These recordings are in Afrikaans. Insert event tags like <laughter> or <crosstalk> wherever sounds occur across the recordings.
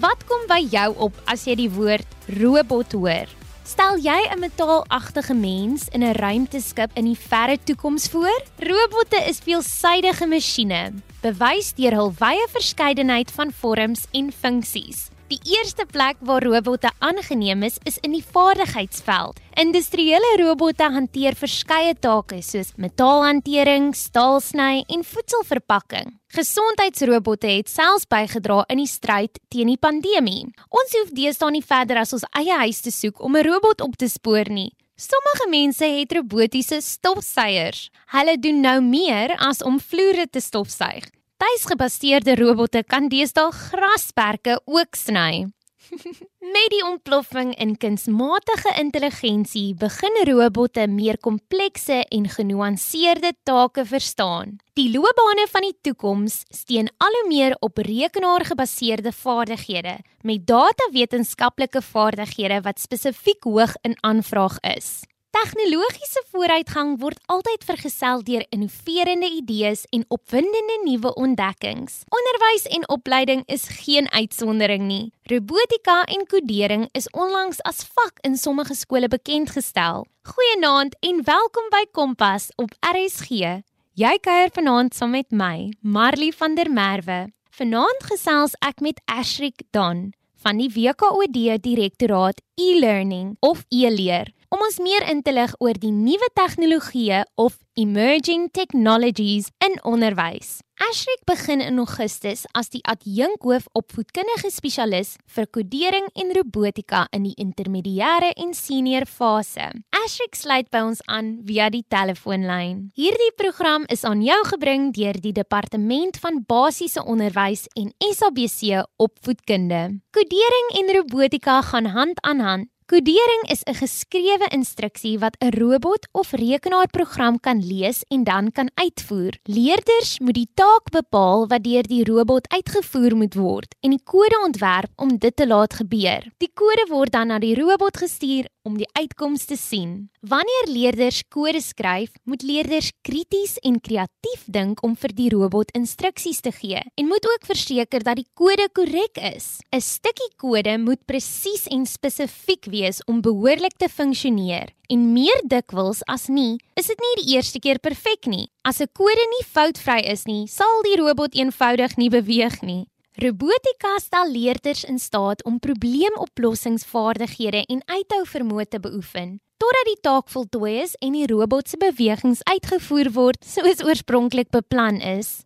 Wat kom by jou op as jy die woord robot hoor? Stel jy 'n metaalagtige mens in 'n ruimteskip in die verre toekoms voor? Robotte is veelsidige masjiene, bewys deur hul wye verskeidenheid van vorms en funksies. Die eerste plek waar robotte aangeneem is, is in die vaardigheidsveld. Industriële robotte hanteer verskeie take soos metaalhantering, staalsny en voedselverpakking. Gesondheidsrobotte het selfs bygedra in die stryd teen die pandemie. Ons hoef deesdae nie verder as ons eie huis te soek om 'n robot op te spoor nie. Sommige mense het robotiese stofsuiers. Hulle doen nou meer as om vloere te stofsuig. Tuisgebaseerde robotte kan deesdae grasperke ook sny. <laughs> Met die ontploffing in kunsmatige intelligensie begin robotte meer komplekse en genuanceerde take verstaan. Die loopbane van die toekoms steun al hoe meer op rekenaargebaseerde vaardighede met datawetenskaplike vaardighede wat spesifiek hoog in aanvraag is. Tegnologiese vooruitgang word altyd vergesel deur innoverende idees en opwindende nuwe ontdekkings. Onderwys en opleiding is geen uitsondering nie. Robotika en kodering is onlangs as vak in sommige skole bekend gestel. Goeienaand en welkom by Kompas op RSG. Jy kuier vanaand saam met my, Marley van der Merwe. Vanaand gesels ek met Ashrik Don van die WKOD Direktoraat E-learning of e-leer om ons meer in te lig oor die nuwe tegnologieë of emerging technologies in onderwys. Ashrik begin in Augustus as die adjunkhoof opvoedkundige spesialis vir kodering en robotika in die intermediêre en senior fase. Ashrik sluit by ons aan via die telefoonlyn. Hierdie program is aan jou gebring deur die Departement van Basiese Onderwys en SABC Opvoedkunde. Kodering en robotika gaan hand aan hand Kodering is 'n geskrewe instruksie wat 'n robot of rekenaarprogram kan lees en dan kan uitvoer. Leerders moet die taak bepaal wat deur die robot uitgevoer moet word en die kode ontwerp om dit te laat gebeur. Die kode word dan na die robot gestuur om die uitkoms te sien. Wanneer leerders kode skryf, moet leerders krities en kreatief dink om vir die robot instruksies te gee en moet ook verseker dat die kode korrek is. 'n Stukkie kode moet presies en spesifiek wees om behoorlik te funksioneer. En meer dikwels as nie, is dit nie die eerste keer perfek nie. As 'n kode nie foutvry is nie, sal die robot eenvoudig nie beweeg nie. Robotika stel leerders in staat om probleemoplossingsvaardighede en uithou vermoë te beoefen totdat die taak voltooi is en die robot se bewegings uitgevoer word soos oorspronklik beplan is.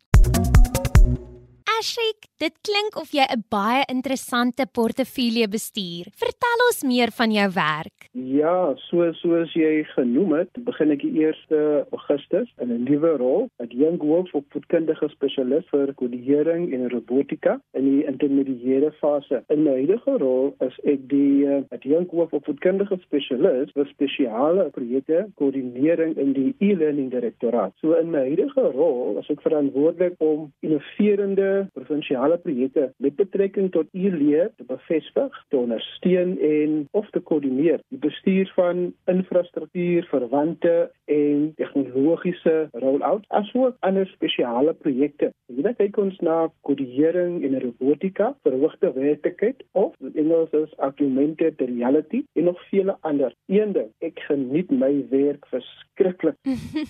Ashik, dit klink of jy 'n baie interessante portefeulje bestuur. Vertel ons meer van jou werk. Ja, so soos jy genoem het, begin ek die 1 Augustus in 'n nuwe rol, 'n jong hoof op voedkundige spesialis vir kodering en robotika in die intermediêre fase. In my huidige rol is ek die uh, jong hoof op voedkundige spesialis vir spesiale projekte koördinering in die e-learning direktoraat. So in my huidige rol is ek verantwoordelik om innoverende provinsiale projekte met betrekking tot e-leer te bevestig, te ondersteun en of te koördineer. Die bestuur van infrastruktuur, verwante en tegnologiese rollout asook ander spesiale projekte. Hier kyk ons na kodering en robotika, verhoogde werklikheid of Engels is augmented reality en nog vele ander. Eende, ek geniet my werk verskriklik.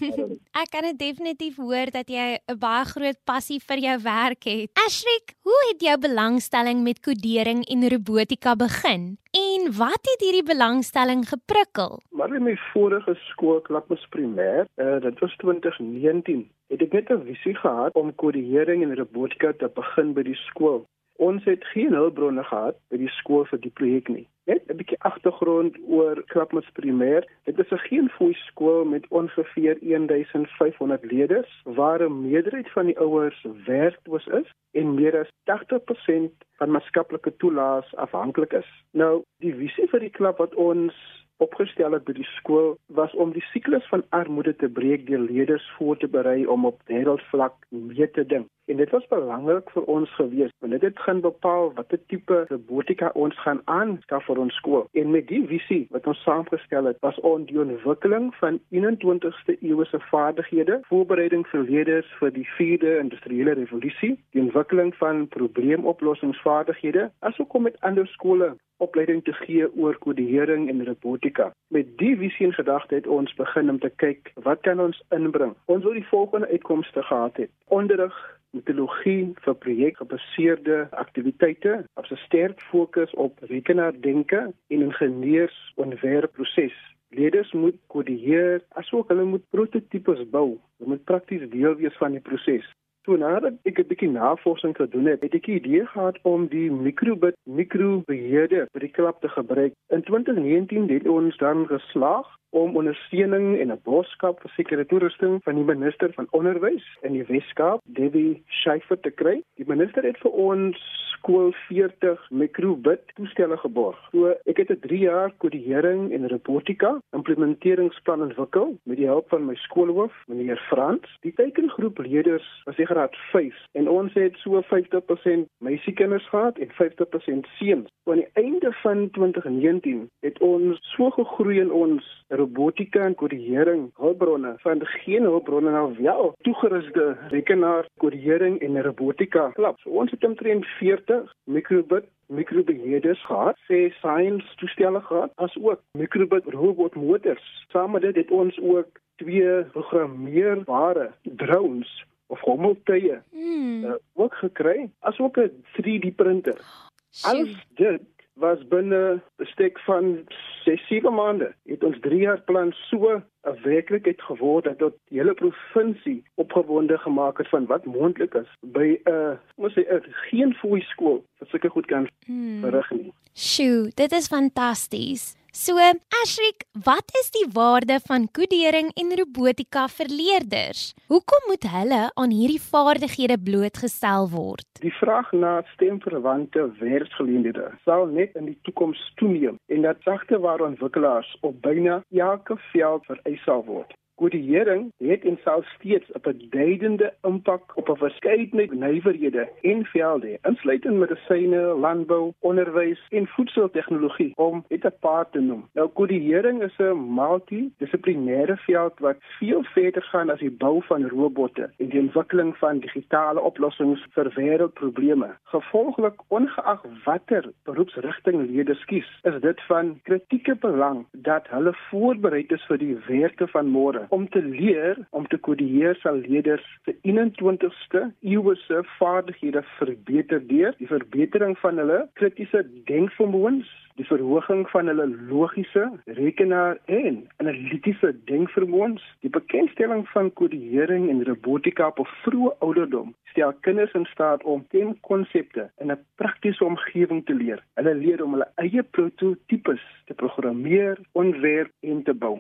<laughs> ek kan dit definitief hoor dat jy 'n baie groot passie vir jou werk het. Ashrik, hoe het jou belangstelling met kodering en robotika begin? En wat het hierdie belangstelling geprikkel? Maar in my vorige skool, Klapmus Primêr, uh, dit was 2019, het ek net 'n visie gehad om kodering en robotika te begin by die skool. Ons het geen hulpbronne gehad by die skool vir die projek nie. Net 'n bietjie agtergrond oor Klapmus Primêr. Dit is 'n geen fooi skool met ongeveer 1500 leerders waar 'n meerderheid van die ouers werkloos is en meer as 80% van maatskaplike toelaas afhanklik is. Nou, die visie vir die klub wat ons opgestel het by die skool was om die siklus van armoede te breek deur leerders voor te berei om op wêreldvlak mee te ding. En dit was belangrik vir ons gewees want dit het gaan bepaal watter tipe robotika ons gaan aanskaf vir ons skool. En met die visie wat ons saamgestel het, was ons die ontwikkeling van 21ste eeuse vaardighede, voorbereiding vir leerders vir die 4de industriële revolusie, die ontwikkeling van probleemoplossingsvaardighede, asook om met ander skole opleiding te gee oor kodering en robotika. Met die visie in gedagte het ons begin om te kyk wat kan ons inbring. Ons wil die volgende uitkomste gehad het. Onderrig metodologie vir projekgebaseerde aktiwiteite, op 'n sterk fokus op rekenaardenke en ingenieursontwerpproses. Leerders moet kodeer, asook hulle moet prototipes bou. Hulle moet prakties deel wees van die proses. So nadat ek 'n bietjie navorsing gedoen het, het ek 'n idee gehad om die microbit microbeheerder vir die klap te gebruik. In 2019 het ons dan geslaag om ondersteuning en 'n boodskap vir sekere toerusting van die minister van onderwys in die Weskaap, Debbie Schiefer te kry. Die minister het vir ons skool 40 microbit toestelle geborg. So ek het 'n 3 jaar kodering en robotika implementeringsplan ontwikkel met die hulp van my skoolhoof, meneer Frans. Die teikengroep leerders was in graad 5 en ons het so 50% meisiekinders gehad en 50% seuns. Aan die einde van 2019 het ons so gegroei in ons robotika en kodering hulpbronne van geen hulpbronne nou wel toegeruste rekenaar kodering en robotika klap. So ons het omtrent 40 microbit mikrobeheerders gehad, sê science toestelle gehad, as ook mikrobit robot motors. Saam met dit het ons ook twee programmeerbare drones of hommeltuie mm. uh, ook gekry, as ook 'n 3D printer. Alles dit was binne 'n stek van 6-7 maande het ons 3 jaar plan so 'n werklikheid geword dat tot die hele provinsie opgewonde gemaak het van wat moontlik is by 'n uh, moet sê 'n geen fooi skool wat sulke goed kan hmm. verrig nie. Sjoe, dit is fantasties. So, Ashrik, wat is die waarde van kodering en robotika vir leerders? Hoekom moet hulle aan hierdie vaardighede blootgestel word? Die vraag na stemverwante werksgeleenthede sal net in die toekoms toeneem en dat sagteware ontwikkelaars op byna elke veld vereis sal word. Kodering het en sal steeds 'n beduidende impak op 'n verskeidenheid nywerhede en velde, insluitend medisyne, landbou, onderwys en voedseltegnologie om dit 'n paar te noem. Nou kodering is 'n multidissiplinêre veld wat veel verder gaan as die bou van robotte en die ontwikkeling van digitale oplossings vir wêreldprobleme. Gevolglik, ongeag watter beroepsrigting leerders kies, is dit van kritieke belang dat hulle voorbereid is vir die werke van môre om te leer om te kodeer sal leerders se 21ste eeuse vaardighede verbeter deur die verbetering van hulle kritiese denkvermoëns die verhoging van hulle logiese rekenaar en analitiese denkvermoëns die bekendstelling van kodering en robotika op 'n vroeë ouderdom stel kinders in staat om teen konsepte in 'n praktiese omgewing te leer. Hulle leer om hulle eie prototipes te programmeer ontwerp en te bou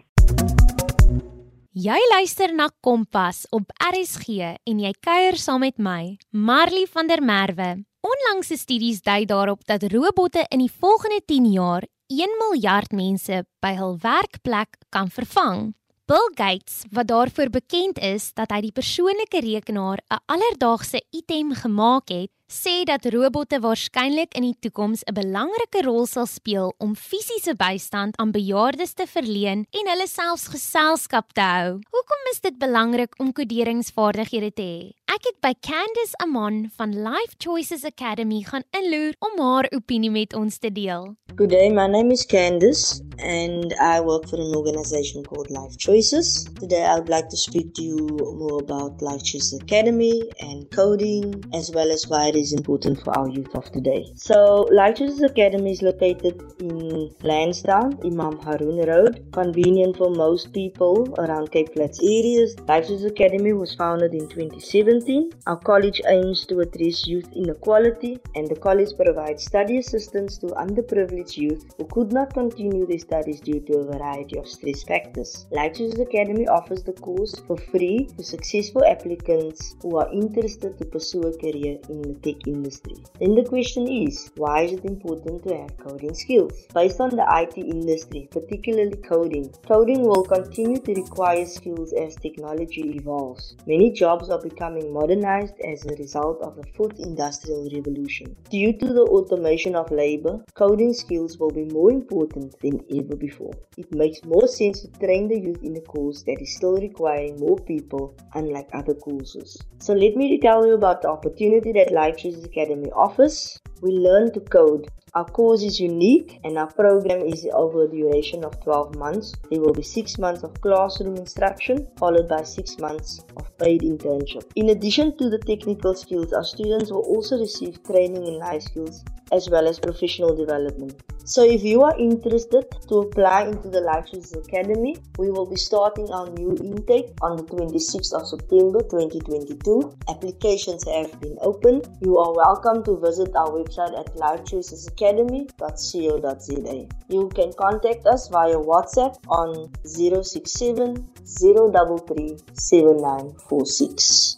Jy luister na Kompas op RSG en jy kuier saam met my, Marley van der Merwe. Onlangse studies dui daarop dat robotte in die volgende 10 jaar 1 miljard mense by hul werkplek kan vervang. Bill Gates, wat daarvoor bekend is dat hy die persoonlike rekenaar 'n alledaagse item gemaak het, sê dat robotte waarskynlik in die toekoms 'n belangrike rol sal speel om fisiese bystand aan bejaardes te verleen en hulle selfs geselskap te hou. Hoekom is dit belangrik om koderingsvaardighede te hê? Ek het by Candice Amon van Life Choices Academy gaan inloer om haar opinie met ons te deel. Good day, my name is Candice and I work for an organization called Life Choices. Today I would like to speak to you more about Life Choices Academy and coding as well as why it is important for our youth of today. So, Life Choices Academy is located in Lansdowne, Imam Haroon Road, convenient for most people around Cape Flats areas. Life Choices Academy was founded in 2017. Our college aims to address youth inequality, and the college provides study assistance to underprivileged youth who could not continue their studies due to a variety of stress factors. Lighthouse Academy offers the course for free to successful applicants who are interested to pursue a career in the tech industry. Then the question is, why is it important to have coding skills? Based on the IT industry, particularly coding, coding will continue to require skills as technology evolves. Many jobs are becoming modernized as a result of the fourth industrial revolution. Due to the automation of labor, coding skills will be more important than ever before. It makes more sense to train the youth in a course that is still requiring more people, unlike other courses. So, let me tell you about the opportunity that Life Academy offers. We learn to code our course is unique and our program is over a duration of 12 months. There will be 6 months of classroom instruction followed by 6 months of paid internship. In addition to the technical skills, our students will also receive training in life skills as well as professional development. So if you are interested to apply into the Life Choices Academy, we will be starting our new intake on the 26th of September 2022. Applications have been opened. You are welcome to visit our website at lifechoicesacademy.co.za. You can contact us via WhatsApp on 067 033 7946.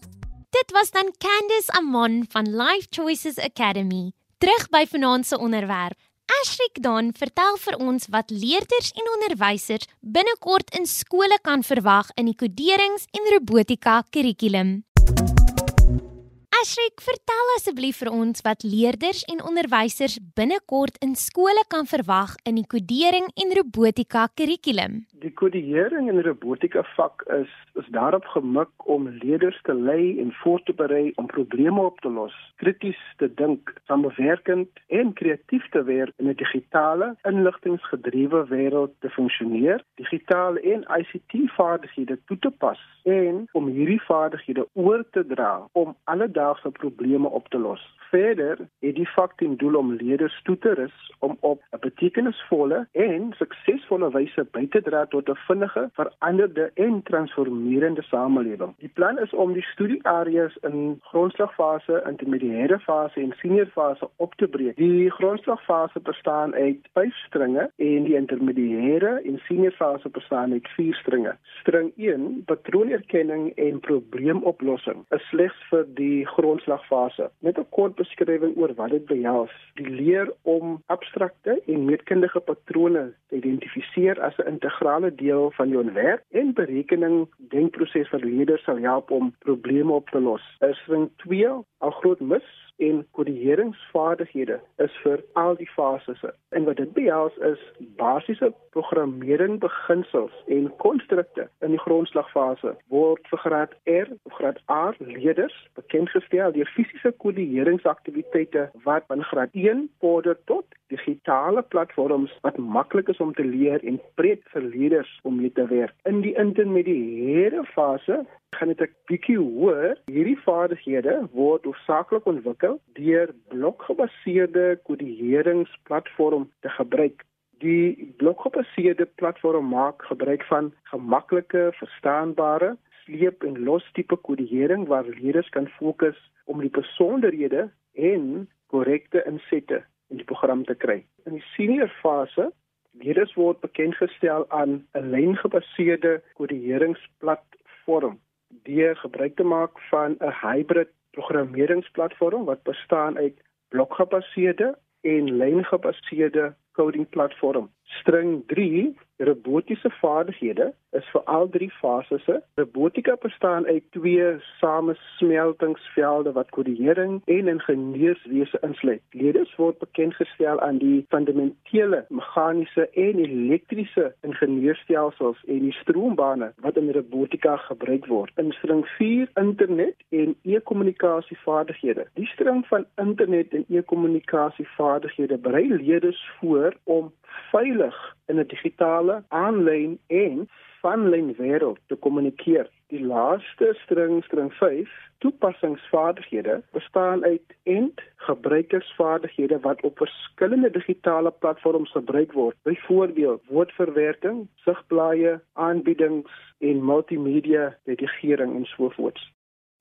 Dit was dan Candice Amon van Life Choices Academy. Terug by vanaand se onderwerp. Ashrik dan vertel vir ons wat leerders en onderwysers binnekort in skole kan verwag in die koderings en robotika kurrikulum. Ashrik, vertel asseblief vir ons wat leerders en onderwysers binnekort in skole kan verwag in die kodering en robotika kurrikulum. Die kodering en robotika vak is is daarop gemik om leerders te lei en voor te berei om probleme op te los, krities te dink, samewerkend en kreatief te wees in 'n digitale, inligtinggedrewe wêreld te funksioneer, digitale en ICT-vaardighede toe te pas en om hierdie vaardighede oor te dra om alle alledaagse probleme op te los. Verder het die vak ten doel om leerders toe te rus om op 'n betekenisvolle en suksesvolle wyse by te dra tot 'n vinnige, veranderde en transformerende samelewing. Die plan is om die studieareas in grondslagfase, intermediêre fase en seniorfase op te breek. Die grondslagfase bestaan uit 5 stringe en die intermediêre en seniorfase bestaan uit 4 stringe. String 1, patroonerkenning en probleemoplossing, is slegs vir die grondslagfase. Met 'n kort beskrywing oor wat dit behels. Die leer om abstrakte en meetkundige patrone te identifiseer as 'n integrale deel van jou werk en berekening denkproses vir leerders sal help om probleme op te los. Is ring 2 al groot mis en koderingsvaardighede is vir al die fases. En wat dit behels is basiese programmering beginsels en konstrukte in die grondslagfase word vir graad R of graad A leerders bekend gestel deur fisiese koderingsaktiwiteite wat van graad 1 vorder tot digitale platforms wat maklik is om te leer en breed vir leerders om mee te werk. In die intermediêre fase gaan dit 'n bietjie hoër. Hierdie vaardighede word hoofsaaklik ontwikkel deur blokgebaseerde koderingsplatform te gebruik. Die blokgebaseerde platform maak gebruik van gemaklike, verstaanbare sleep en los tipe kodering waar leerders kan fokus om die besonderhede en korrekte insette in die program te kry. In die senior fase leerders word bekend gestel aan 'n lyngebaseerde koderingsplatform deur gebruik te maak van 'n hybrid programmeringsplatform wat bestaan uit blokgebaseerde en lyngebaseerde coding platform. String 3 robotiese vaardighede is vir al drie fases. Robotika bestaan uit twee samesmeltingsvelde wat kodering en ingenieurswese insluit. Leerders word bekend gestel aan die fundamentele meganiese en elektriese ingenieurstelsels en die stroombane wat in robotika gebruik word. In string 4 internet en e-kommunikasievaardighede. Die string van internet en e-kommunikasievaardighede berei leerders voor om veilig in 'n digitale, aanlyn en vanlyn wêreld te kommunikeer. Die laaste string, string 5, toepassingsvaardighede, bestaan uit end gebruikersvaardighede wat op verskillende digitale platforms gebruik word. Byvoorbeeld woordverwerking, sigblaaie, aanbiedings en multimedia redigering en so voort.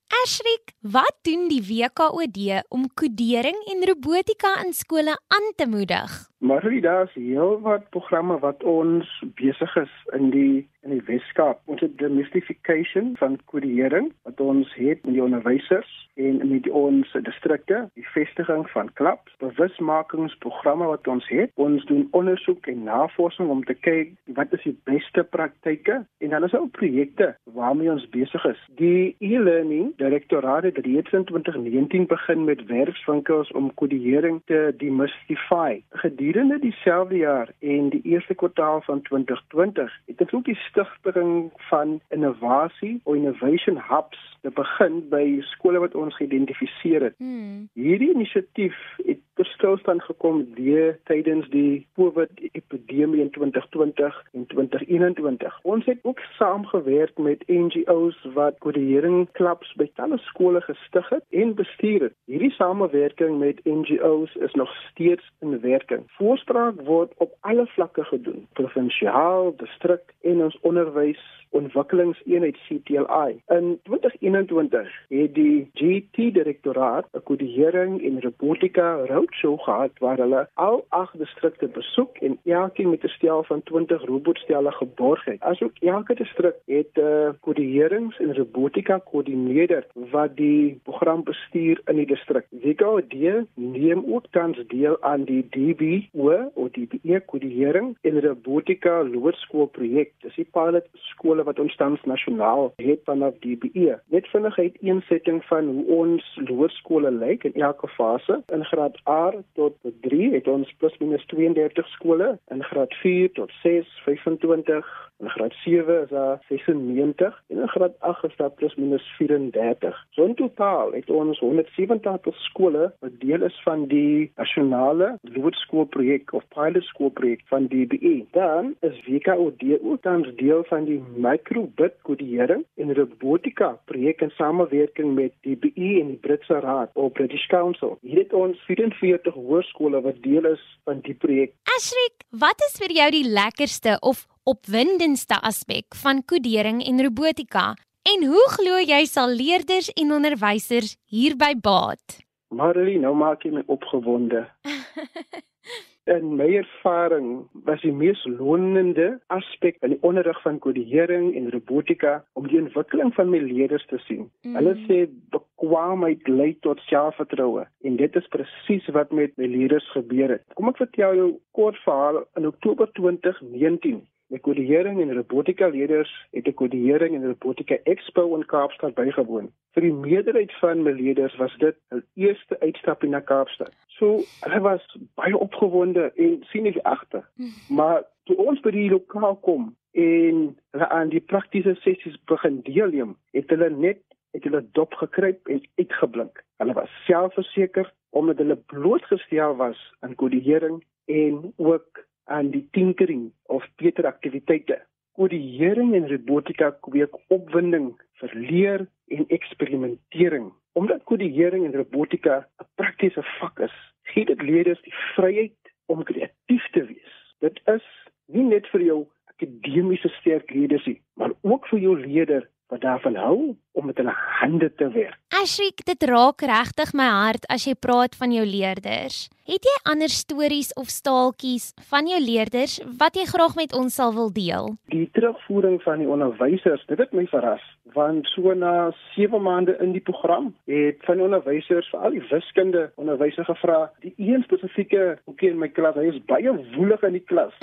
Ashrik, wat doen die WKOD om kodering en robotika in skole aan te moedig? Maar daar's heel wat programme wat ons besig is in die in die Weskaap. Ons het demystification van kodering wat ons het met die onderwysers en met ons distrikte, die vestiging van klubs, bewusmakingsprogramme wat ons het. Ons doen ondersoek en navorsing om te kyk wat is die beste praktyke en dan is daar ook projekte waarmee ons besig is. Die e-learning direktoraat het reeds in 2019 begin met werkswinkels om kodering te demystify. Gedurende dieselfde jaar en die eerste kwartaal van 2020 het ons ook die stigting van innovasie innovation hubs te begin by skole wat ons geïdentifiseer het. Hmm. Hierdie inisiatief het ter stilstand gekom deur tydens die COVID-epidemie in 2020 en 2021. Ons het ook saamgewerk met NGO's wat kodering klubs by talle skole gestig het en bestuur het. Hierdie samewerking met NGO's is nog steeds in werking. Voorspraak word op alle vlakke gedoen, provinsiaal, distrik en ons onderwys ontwikkelingseenheid CTLI. In 2021 het die GT direktoraat 'n kodering en robotika roadshow gehad waar hulle al agt distrikte besoek en elkeen met 'n stel van 20 robotstelle geborg het. Asook elke distrik het 'n uh, koderings en robotika koördineerder wat die program bestuur in die distrik. WKD neem ook tans deel aan die DBO of DBE kodering en robotika loerskoolprojek. Dis die pilot skole wat ons tans nasionaal het vanaf DBE. Net vinnigheid een setting van hoe ons loerskole lyk in elke fase. In graad A tot 3 het ons plus minus 32 skole, in graad 4 tot 6 25 In graad 7 is daar 96 en in graad 8 is daar plus minus 34. So in totaal het ons 170 skole wat deel is van die nasionale loodskoolprojek of pilot skoolprojek van DBE. Dan is WKOD ook tans deel van die microbit kodering en robotika projek in samewerking met DBE en die Britse Raad of British Council. Hier het ons 44 hoërskole wat deel is van die projek. Ashrik, wat is vir jou die lekkerste of opwindendste aspek van kodering en robotika en hoe glo jy sal leerders en onderwysers hierby baat? Marley, nou maak jy my opgewonde. <laughs> In my ervaring was die mees lonende aspek in die onderrig van kodering en robotika om die ontwikkeling van my leerders te sien. Mm. Hulle sê bekwaamheid lei tot selfvertroue en dit is presies wat met my leerders gebeur het. Kom ek vertel jou kort verhaal in Oktober 2019 Die kodering en robotika leerders het 'n kodering en robotika expo in Kaapstad bygewoon. Vir die meerderheid van my leerders was dit hul eerste uitstapie na Kaapstad. So hulle was baie opgewonde en sien ek agter. Maar toe ons by die lokaal kom en hulle aan die praktiese sessies begin deelneem, het hulle net het hulle dop gekruip en uitgeblink. Hulle was selfverseker omdat hulle blootgestel was aan kodering en ook aan die tinkering of beter aktiwiteite. Kodering en robotika kweek opwinding vir leer en eksperimentering. Omdat kodering en robotika 'n praktiese vak is, gee dit leerders die vryheid om kreatief te wees. Dit is nie net vir jou akademiese sterkhede nie, maar ook vir jou leerder wat daarvan hou om met hulle hande te werk. Ashrik, dit raak regtig my hart as jy praat van jou leerders. Het jy ander stories of staaltjies van jou leerders wat jy graag met ons sal wil deel? Die terugvoering van die onderwysers, dit het my verras, want so na 7 maande in die program het van die onderwysers, veral die wiskunde onderwysers gevra, die een spesifieke ookie in my klas, hy is baie woelig in die klas.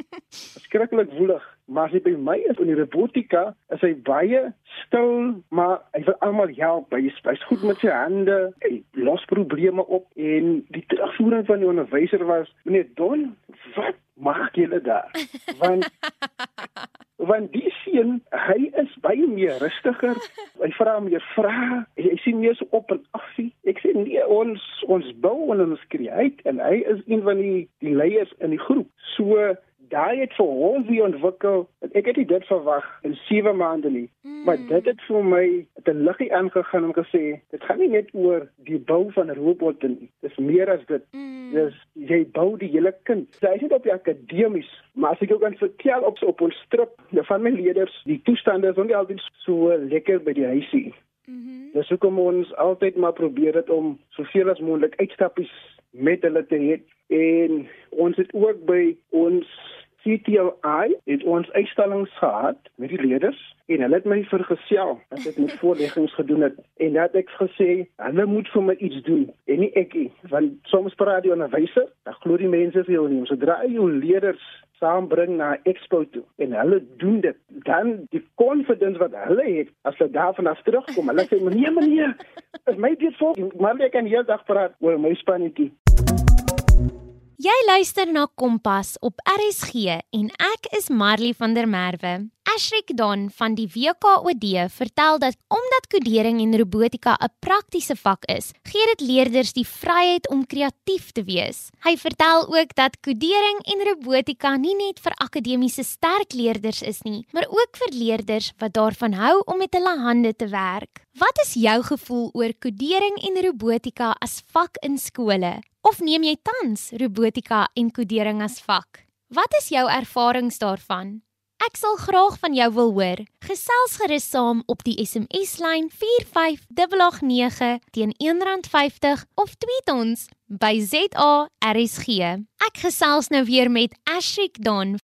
<laughs> Skrikkelik woelig, maar as hy by my is in die robotika, is hy baie stil, maar hy wil almal help. Hy is, hy is goed met sy hande, hy los probleme op en die terugvoering van die onderwyser was: "Meneer Don, wat maak julle daar?" <laughs> Want want die seun, hy is baie meer rustiger. Hy vra meer vrae. Hy, hy sien meer so op en af. Ek sê nee, ons ons bou en ons skryf en hy is een van die die leiers in die groep. So daai het vir hom weer ontwikkel. Ek het dit verwag in 7 maande nie. Mm. Maar dit het vir my 'n liggie aangegaan om gesê, dit gaan nie net oor die bou van robotte nie. Dis meer as dit. Mm. Dis jy bou die hele kind. Sy is nie op die akademies, maar as ek jou kan vertel op op ons strip van my leerders, die toestande is nie altyd so lekker by die huisie. Mm Dis hoekom ons altyd maar probeer dit om soveel as moontlik uitstappies met hulle te hê. En ons het ook by ons CTI het ons uitstallings gehad met die leerders en hulle het my vergesel as ek met voorleggings gedoen het. En dat ek gesê hulle moet vir my iets doen. En nie ek nie want soms praat die onderwyser dan glo die mense vir jou nie. Sodra jy jou leerders saambring na expo toe en hulle doen dit dan die confidence wat hulle het as hulle daarvan af terugkom hulle sê meneer meneer is my dit vol. Maar ek kan heeldag praat oor my spanetjie Jy luister na Kompas op RSG en ek is Marley van der Merwe. Ashrik Don van die WKOD vertel dat omdat kodering en robotika 'n praktiese vak is, gee dit leerders die vryheid om kreatief te wees. Hy vertel ook dat kodering en robotika nie net vir akademiese sterk leerders is nie, maar ook vir leerders wat daarvan hou om met hulle hande te werk. Wat is jou gevoel oor kodering en robotika as vak in skole? Of neem jy tans robotika en kodering as vak? Wat is jou ervarings daarvan? Ek sal graag van jou wil hoor. Gesels gerus saam op die SMS-lyn 45889 teen R1.50 of tweet ons by ZARSG. Ek gesels nou weer met Ashrik Don.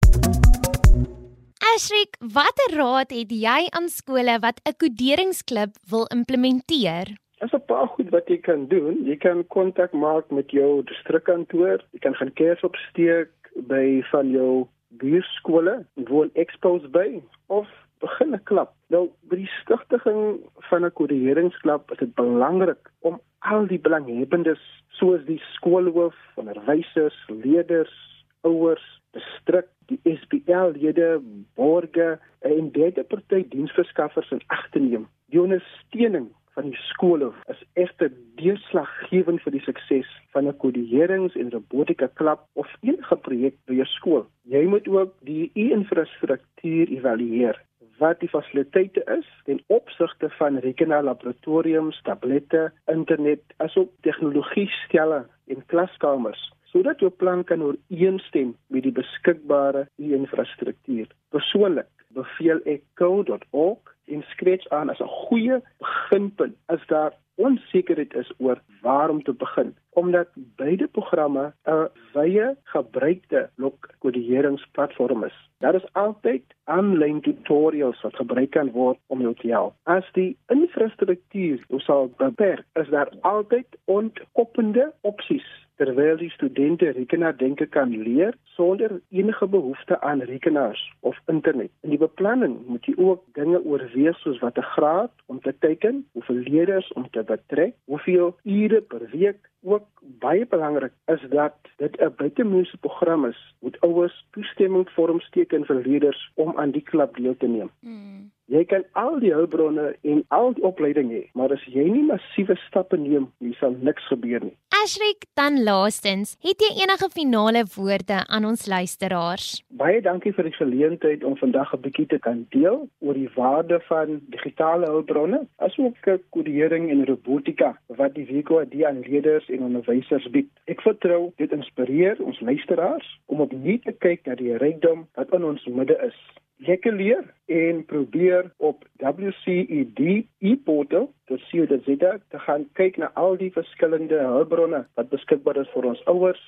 Ashrik, watter raad het jy aan skole wat 'n koderingsklub wil implementeer? Daar's 'n paar goed wat jy kan doen. Jy kan kontak maak met jou distrikkantoor. Jy kan gaan kers opsteek by van jou buurskole, woon expos by of begin 'n klub. Nou, by die stigting van 'n koördineringsklub is dit belangrik om al die belanghebbendes soos die skoolhoof, onderwysers, leerders, ouers, distrik, die SPL-lede, borgers en derde party diensverskaffers in ag te neem. Die ondersteuning van die skole is egter deurslaggewend vir die sukses van 'n kodierings en robotika klub of enige projek by jou skool. Jy moet ook die infrastruktuur evalueer wat die fasiliteite is ten opsigte van rekenaarlaboratoriums, tablette, internet, asook tegnologie stelle en klaskamers sodat jou plan kan ooreenstem met die beskikbare infrastruktuur. Persoonlik beveel ek code.org en Scratch aan as 'n goeie beginpunt as daar onsekerheid is oor waar om te begin omdat beide programme 'n wye gebruikte lokkoderingsplatform is. Daar is altyd aanlyn tutorials wat gebruik kan word om jou te help. As die infrastruktuur sou beperk, is daar altyd ontkoppende opsies terwyl die studente rekenaardenke kan leer sonder enige behoefte aan rekenaars of internet. In die beplanning moet jy ook dinge oorweeg soos watter graad om te teken, hoeveel leerders om te betrek, hoeveel ure per week ook baie belangrik is dat dit 'n buitemuurse program is met ouers toestemming vormsteken vir leerders om aan die klub deel te neem. Mm. Jy kan al die hulpbronne en al die opleiding hê, maar as jy nie massiewe stappe neem, sal niks gebeur nie. Ashrik, dan laastens, het jy enige finale woorde aan ons luisteraars? Baie dankie vir die geleentheid om vandag 'n bietjie te kan deel oor die waarde van digitale hulpbronne, asook kodering en robotika wat die WKD aan leerders en onderwysers bied. Ek vertrou dit inspireer ons luisteraars om opnuut te kyk na die rykdom wat in ons midde is lekker leer en probeer op WCED e-portal te sien dat jy daar te gaan kyk na al die verskillende hulpbronne wat beskikbaar is vir ons ouers,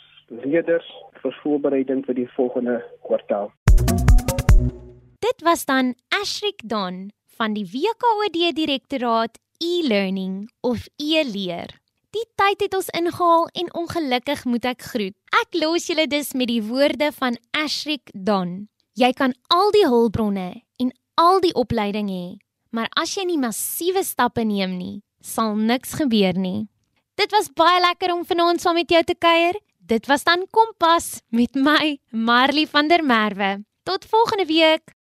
leerders vir voorbereiding vir die volgende kwartaal. Dit was dan Ashrik Don van die WKOD Direktoraat E-learning of e-leer. Die tyd het ons ingehaal en ongelukkig moet ek groet. Ek los julle dus met die woorde van Ashrik Don. Jy kan al die hulpbronne en al die opleiding hê, maar as jy nie massiewe stappe neem nie, sal niks gebeur nie. Dit was baie lekker om vanaand saam met jou te kuier. Dit was dan Kompas met my, Marley van der Merwe. Tot volgende week.